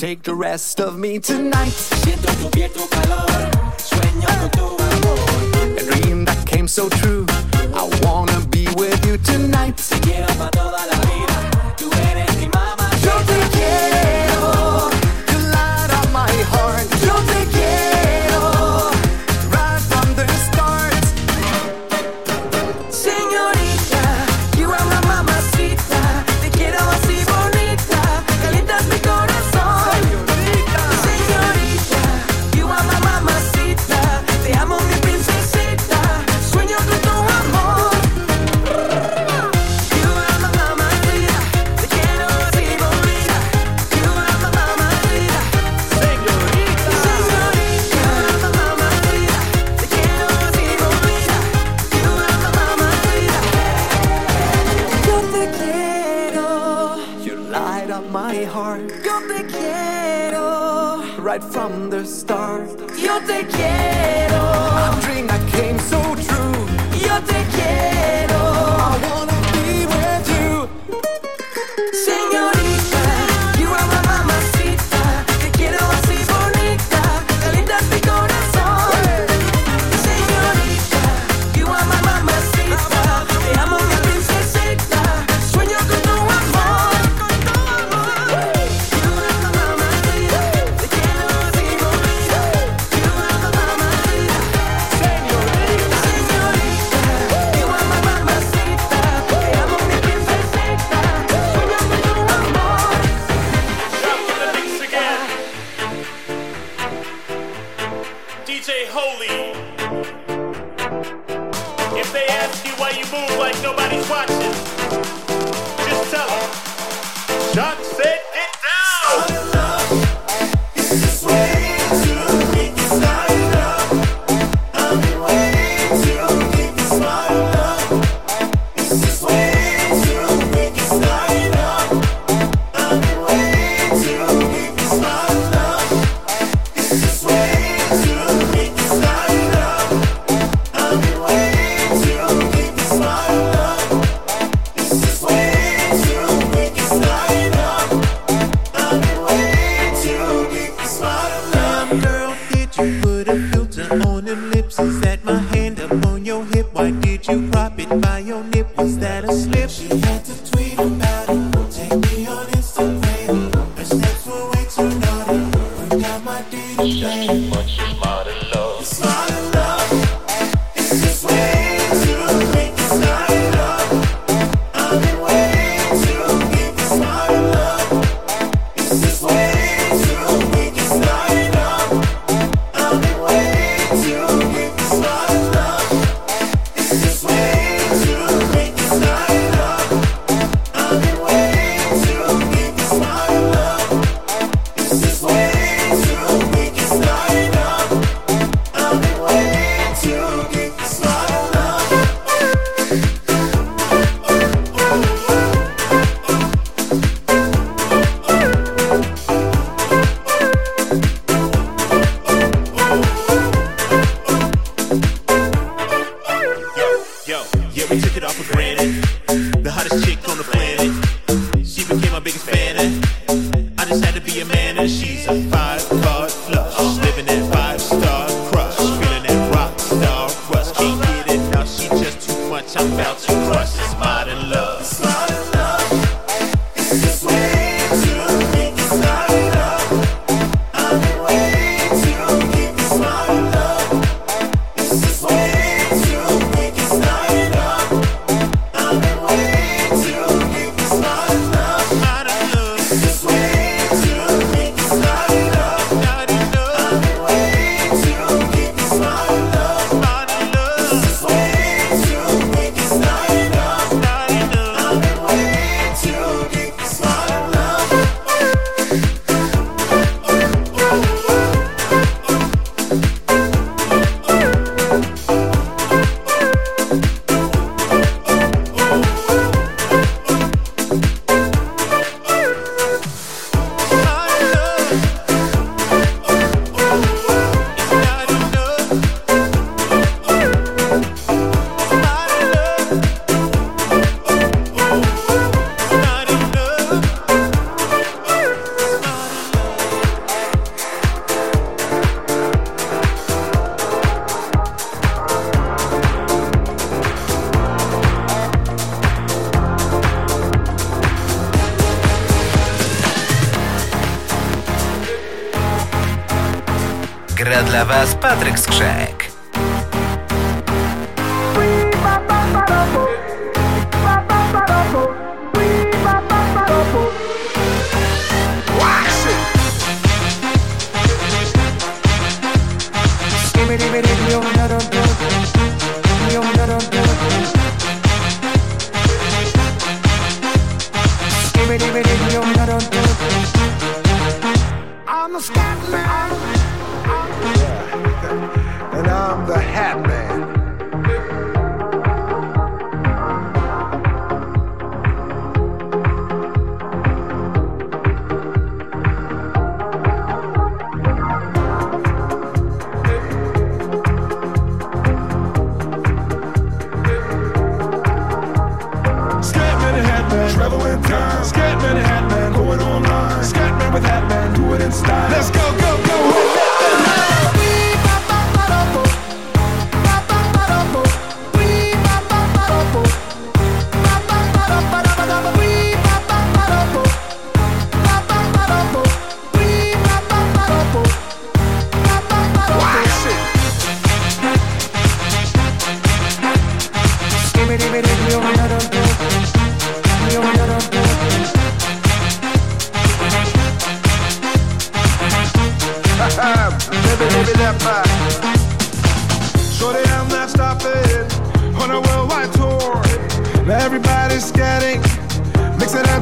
take the rest of me tonight. Siento tu piel, tu calor, sueño con tu amor. A dream that came so true. my heart. Yo te quiero. Right from the start. Yo te quiero. A dream that came so true. Yo te quiero.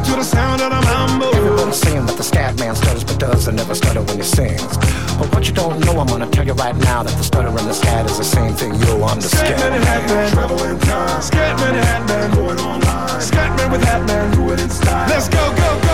to the sound of the mambo. Everyone saying that the scat man stutters but does and never stutter when he sings. But what you don't know, I'm gonna tell you right now that the stutter and the scat is the same thing. Yo, I'm the scat, man scat man. hat man, traveling time. Scat man, hat man, going online. Scat man with hat man, do it in style. Let's go, go, go.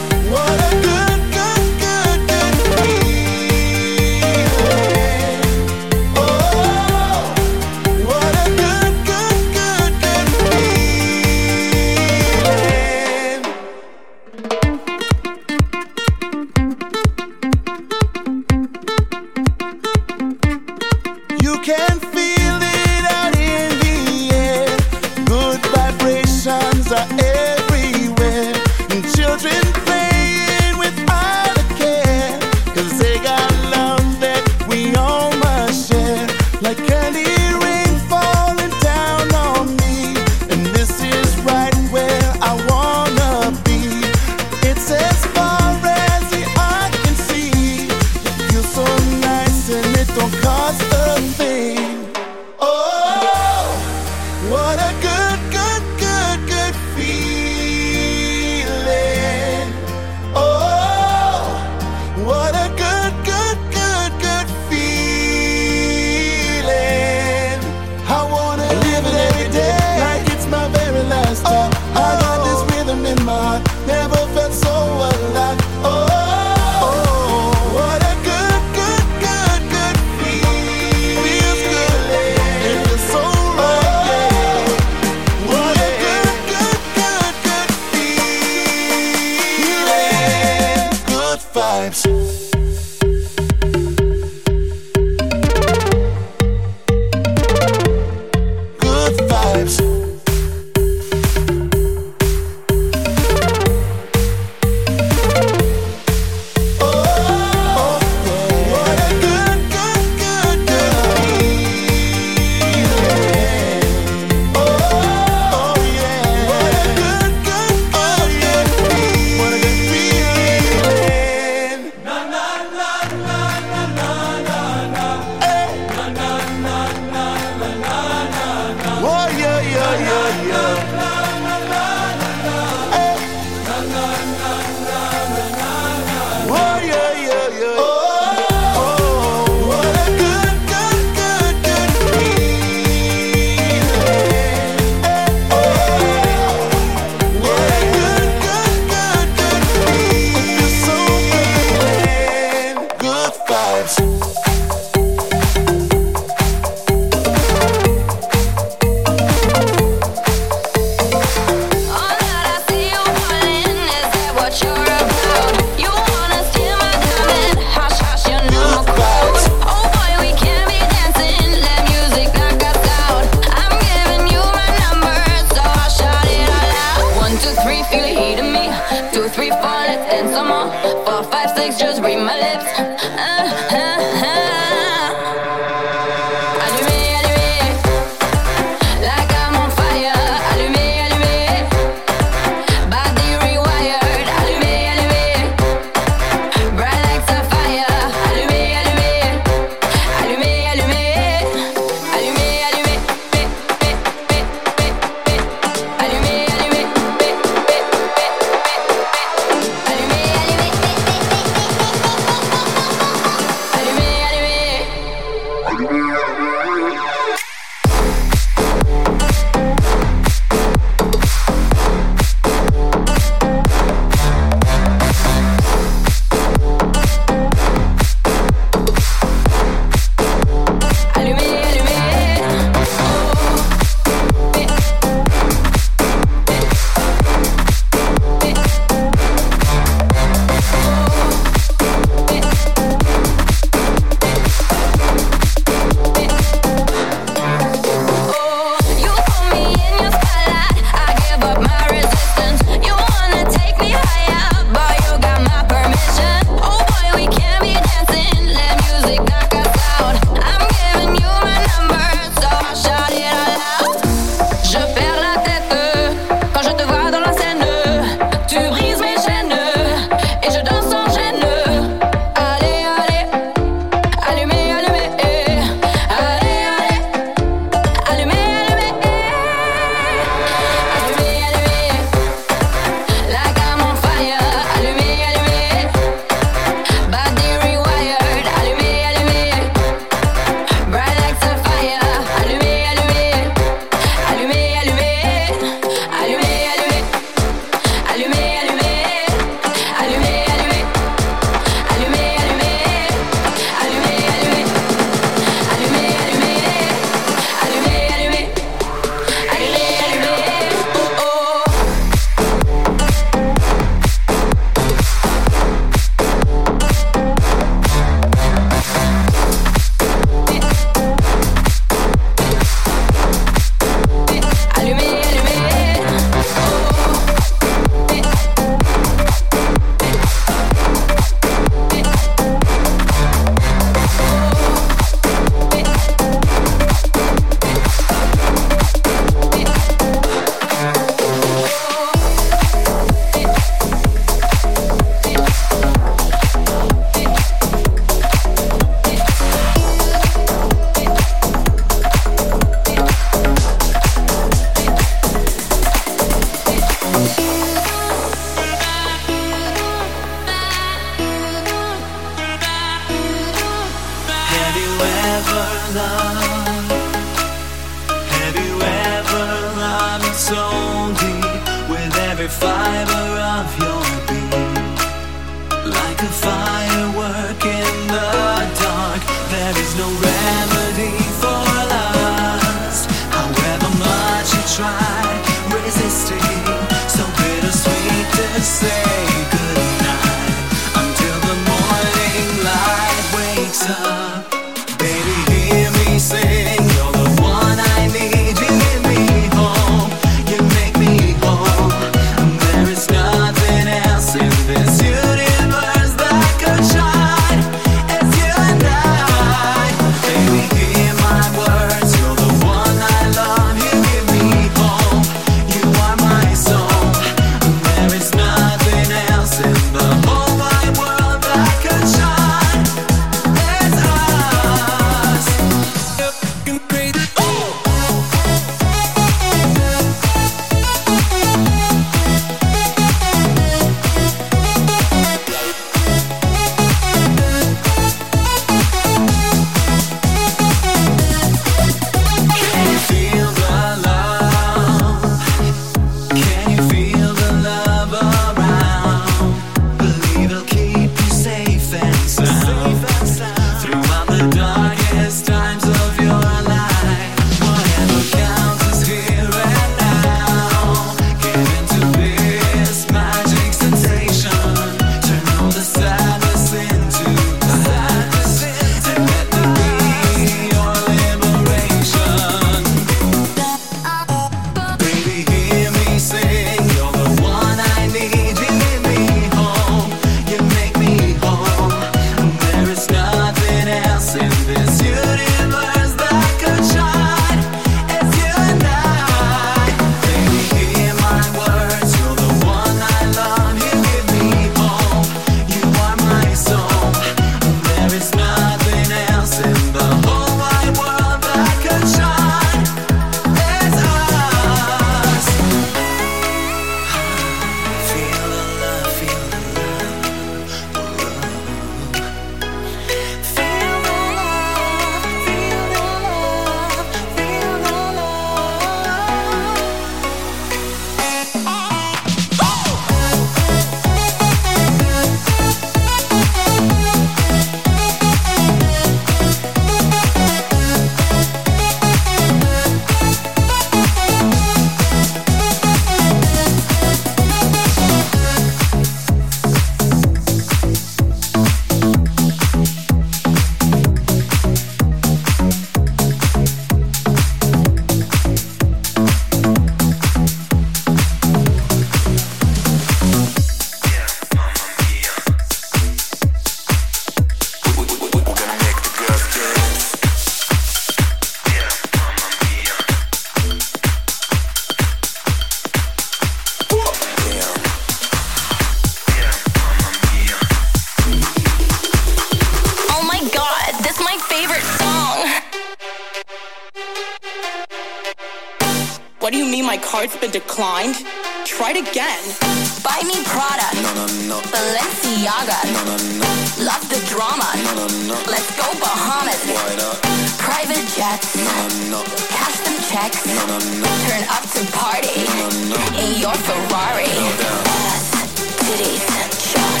Jordan. Buy me Prada. No, no, no. Balenciaga. No, no, no. Love the drama. No, no, no. Let's go Bahamas. Why not? Private jets. No, no, no. Cash them checks. No, no, no. Turn up to party. No, no, no. In your Ferrari. No doubt. Ass, titties, shot.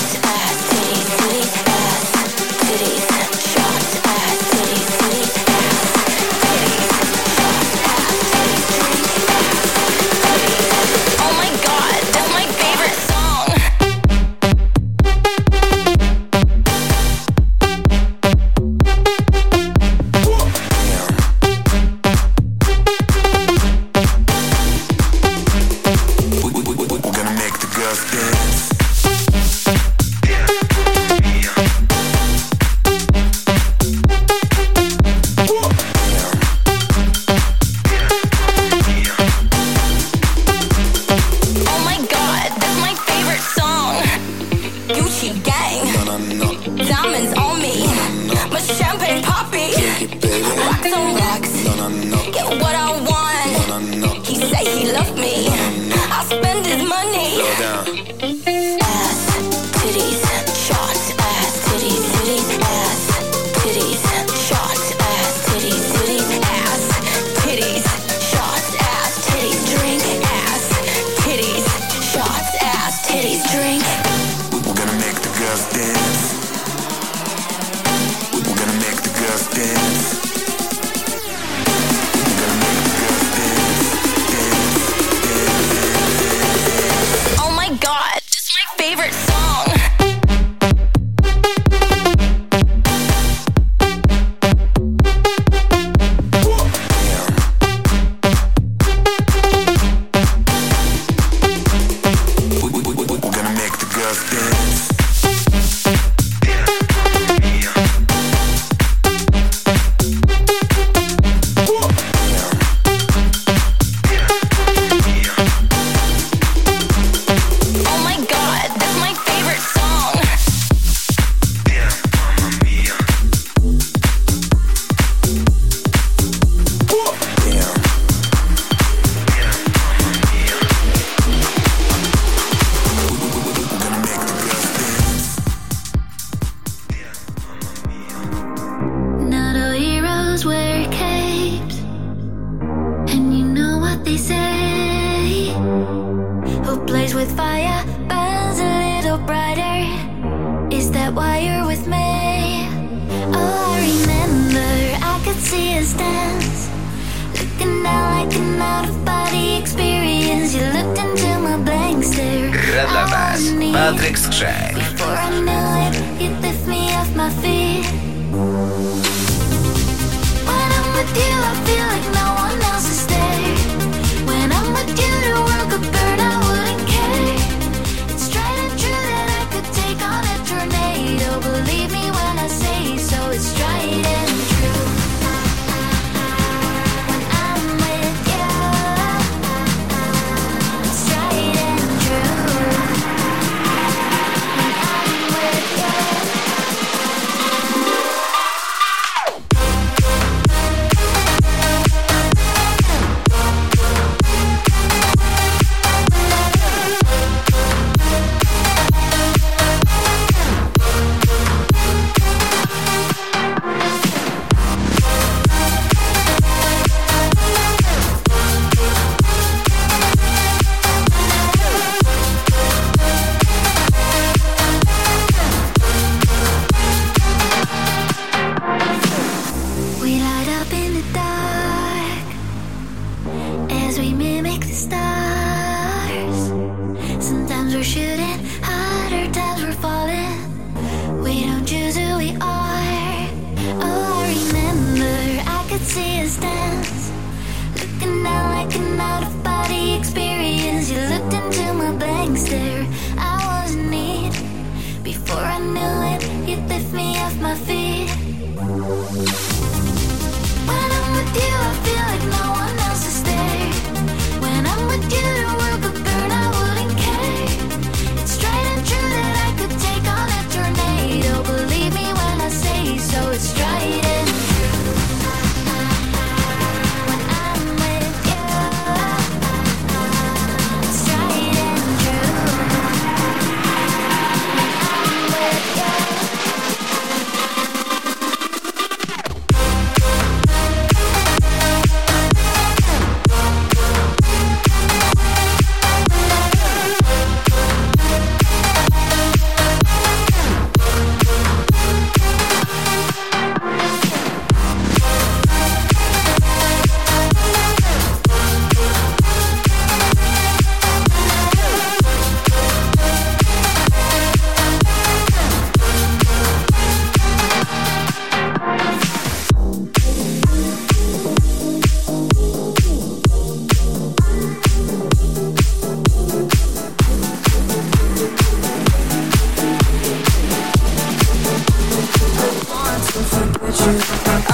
you.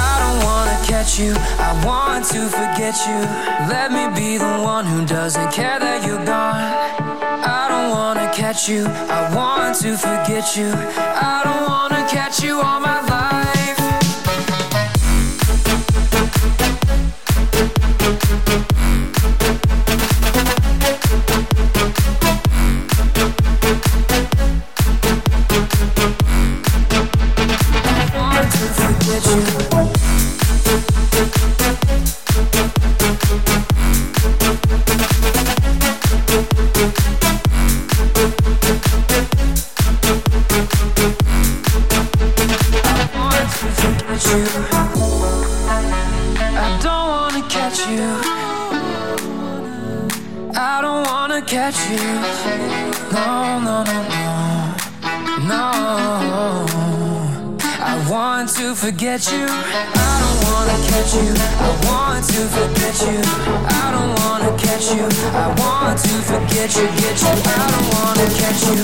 I don't wanna catch you. I want to forget you. Let me be the one who doesn't care that you're gone. I don't wanna catch you. I want to forget you. I don't wanna catch you on my. you get you. I don't wanna catch you.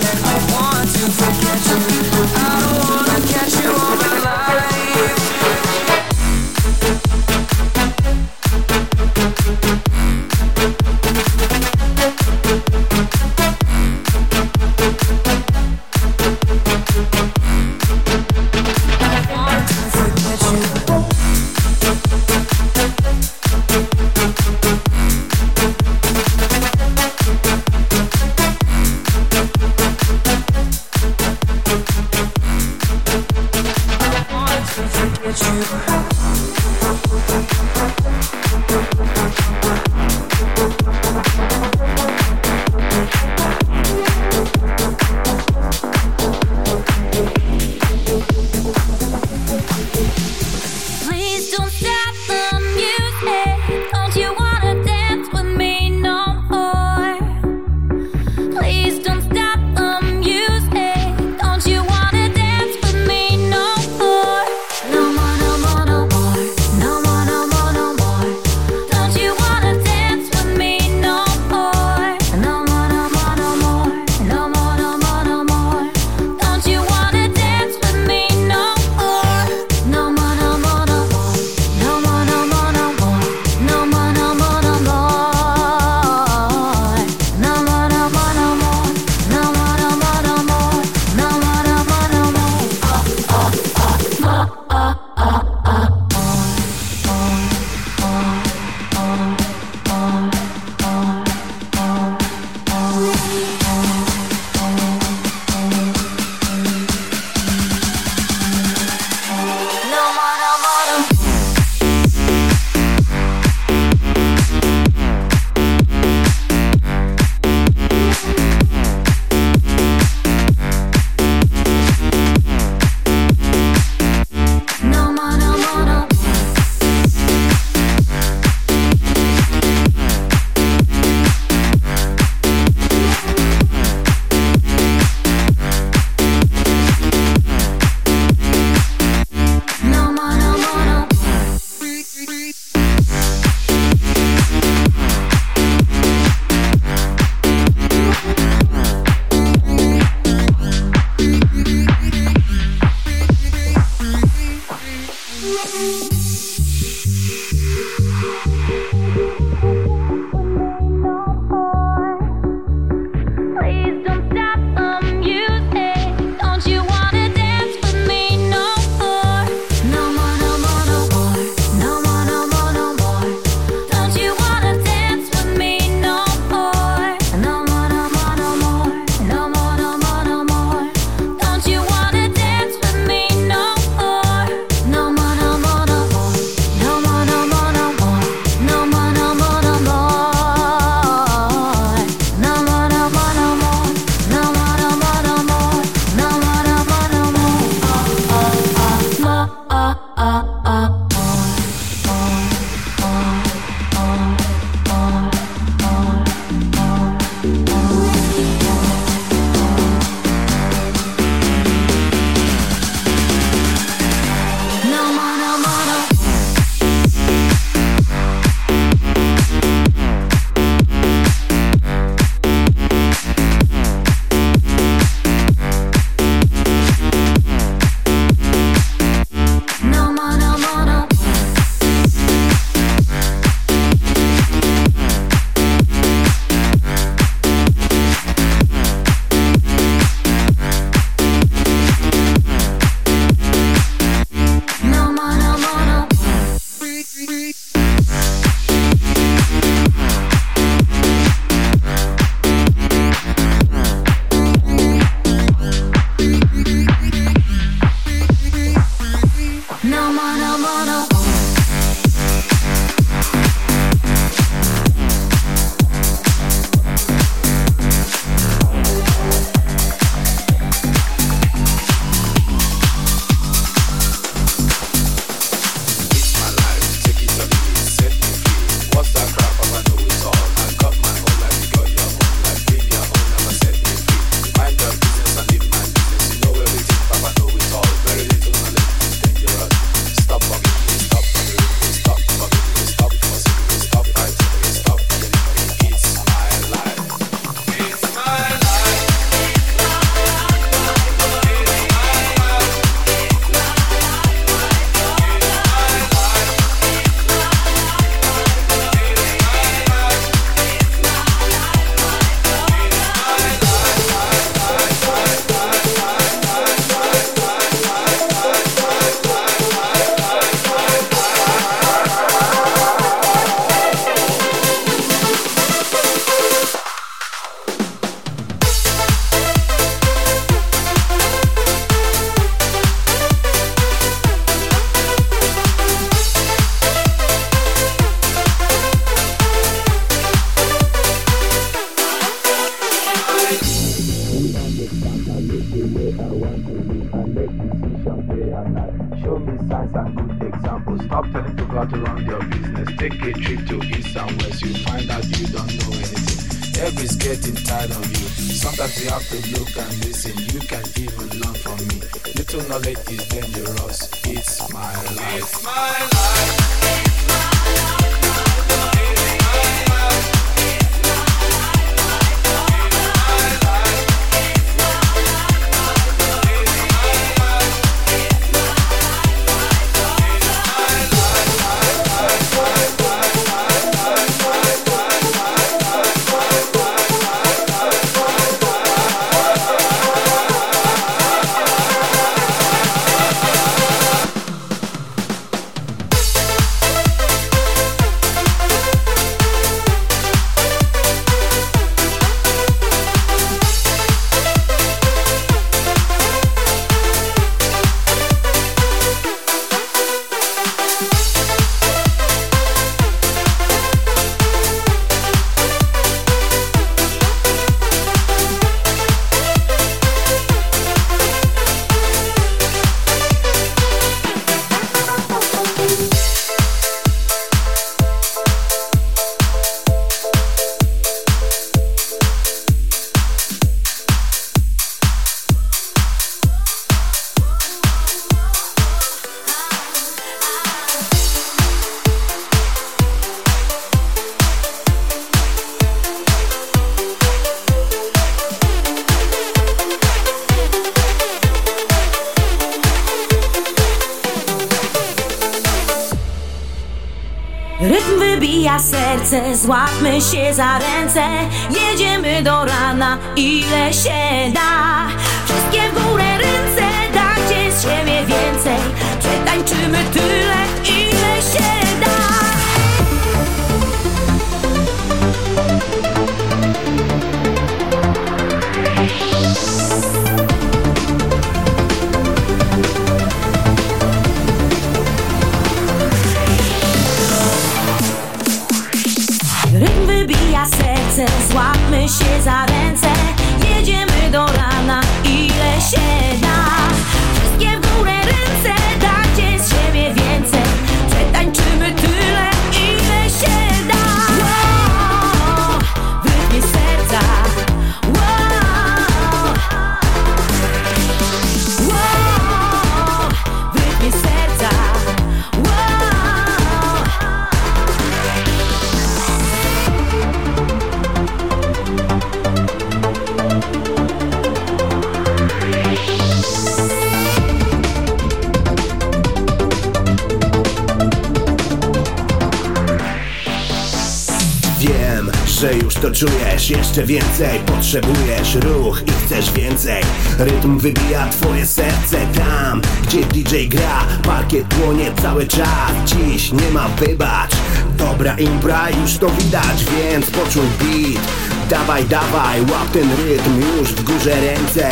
Jeszcze więcej. Potrzebujesz ruch i chcesz więcej. Rytm wybija twoje serce Tam, gdzie DJ gra. Parkiet płonie cały czas. Dziś nie ma wybacz. Dobra impra, już to widać Więc poczuj beat. Dawaj, dawaj, łap ten rytm Już w górze ręce.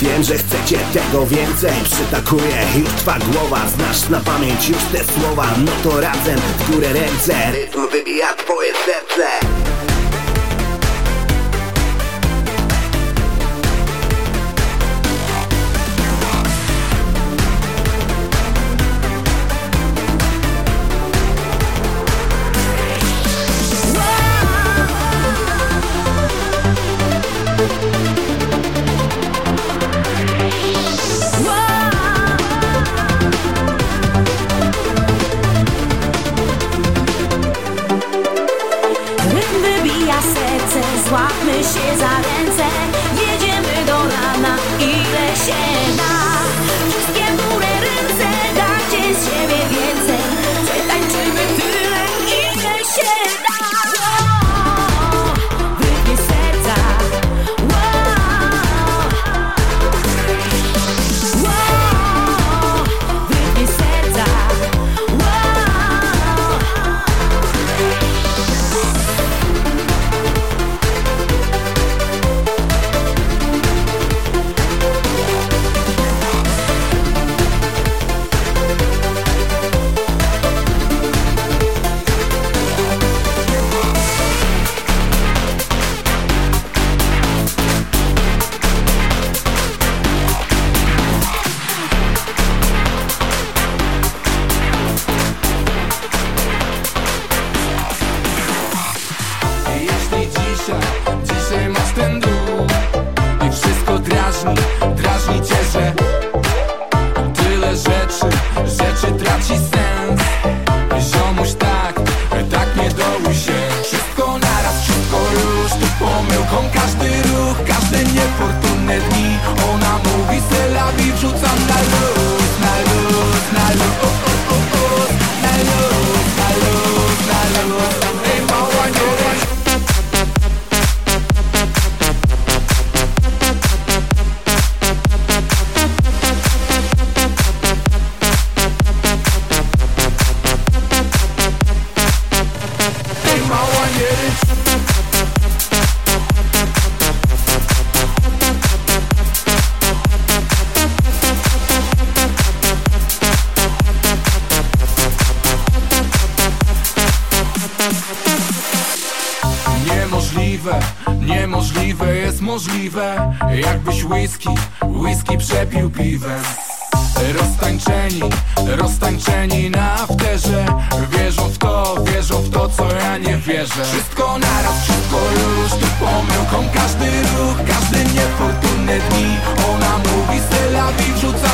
Wiem, że chcecie tego więcej. Przytakuje już twa głowa. Znasz na pamięć już te słowa. No to razem w górę ręce. Rytm wybija twoje serce Każdy ruch, każdy niefortunny dni Ona mówi Stella i wrzuca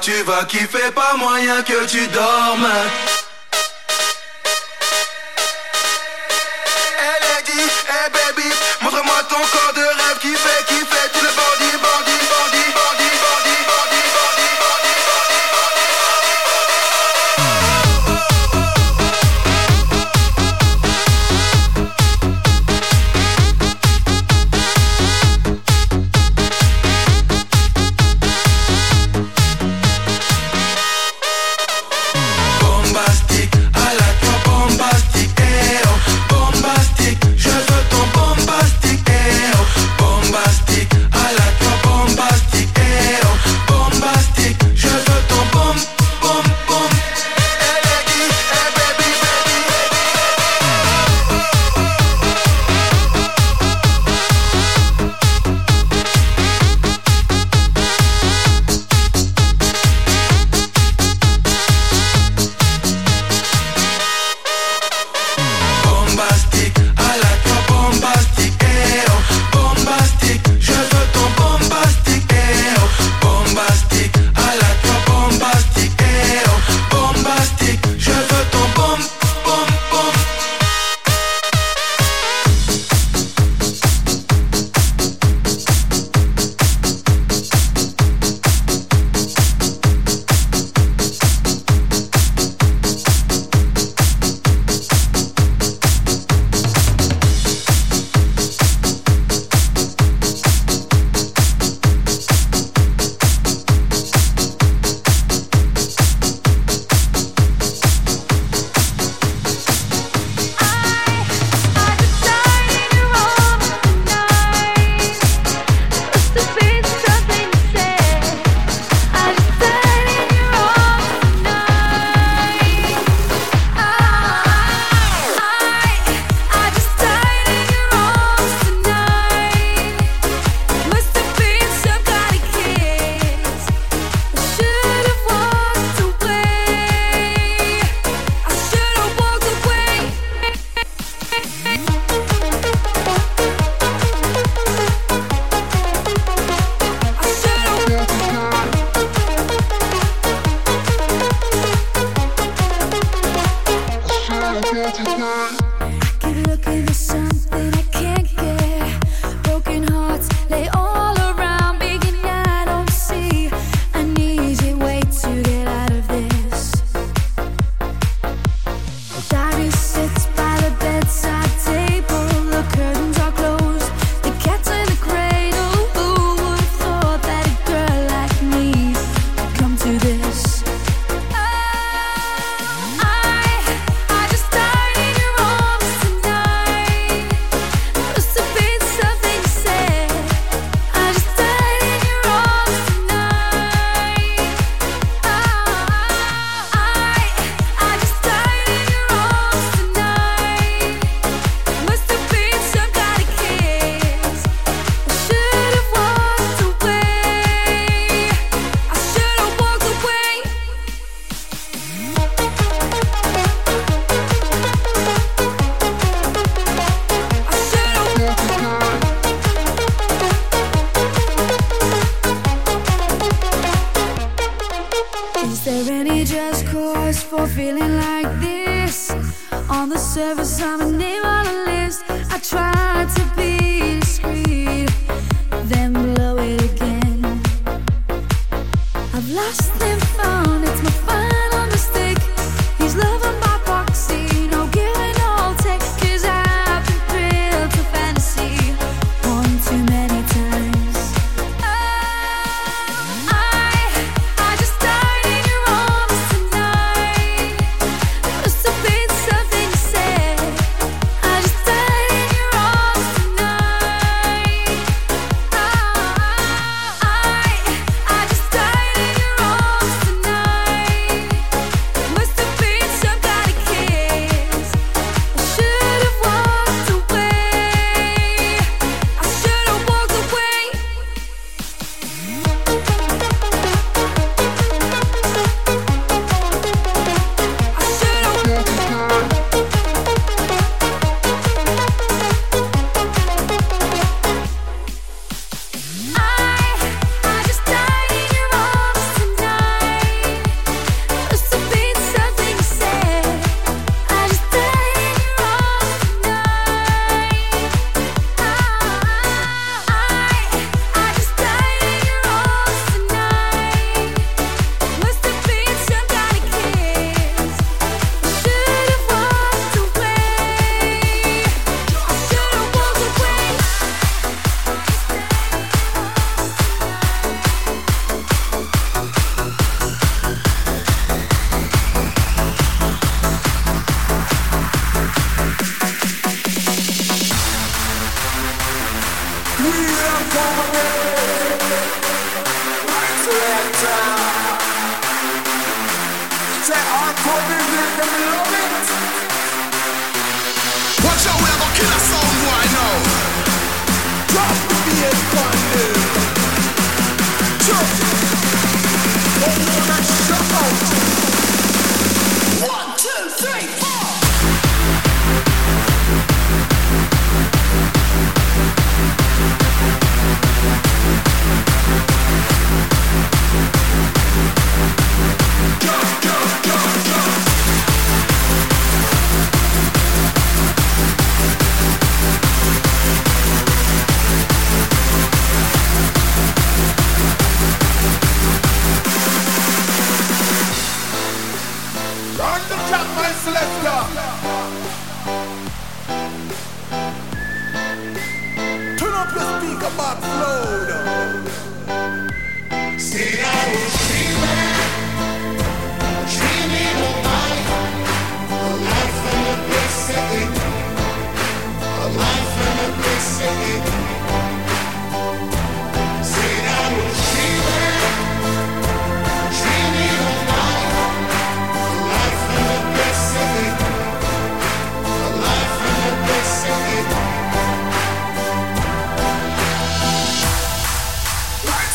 tu vas kiffer,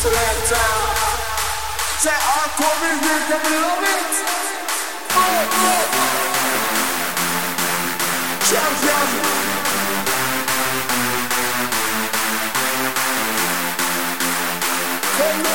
selector. Say hardcore we Come.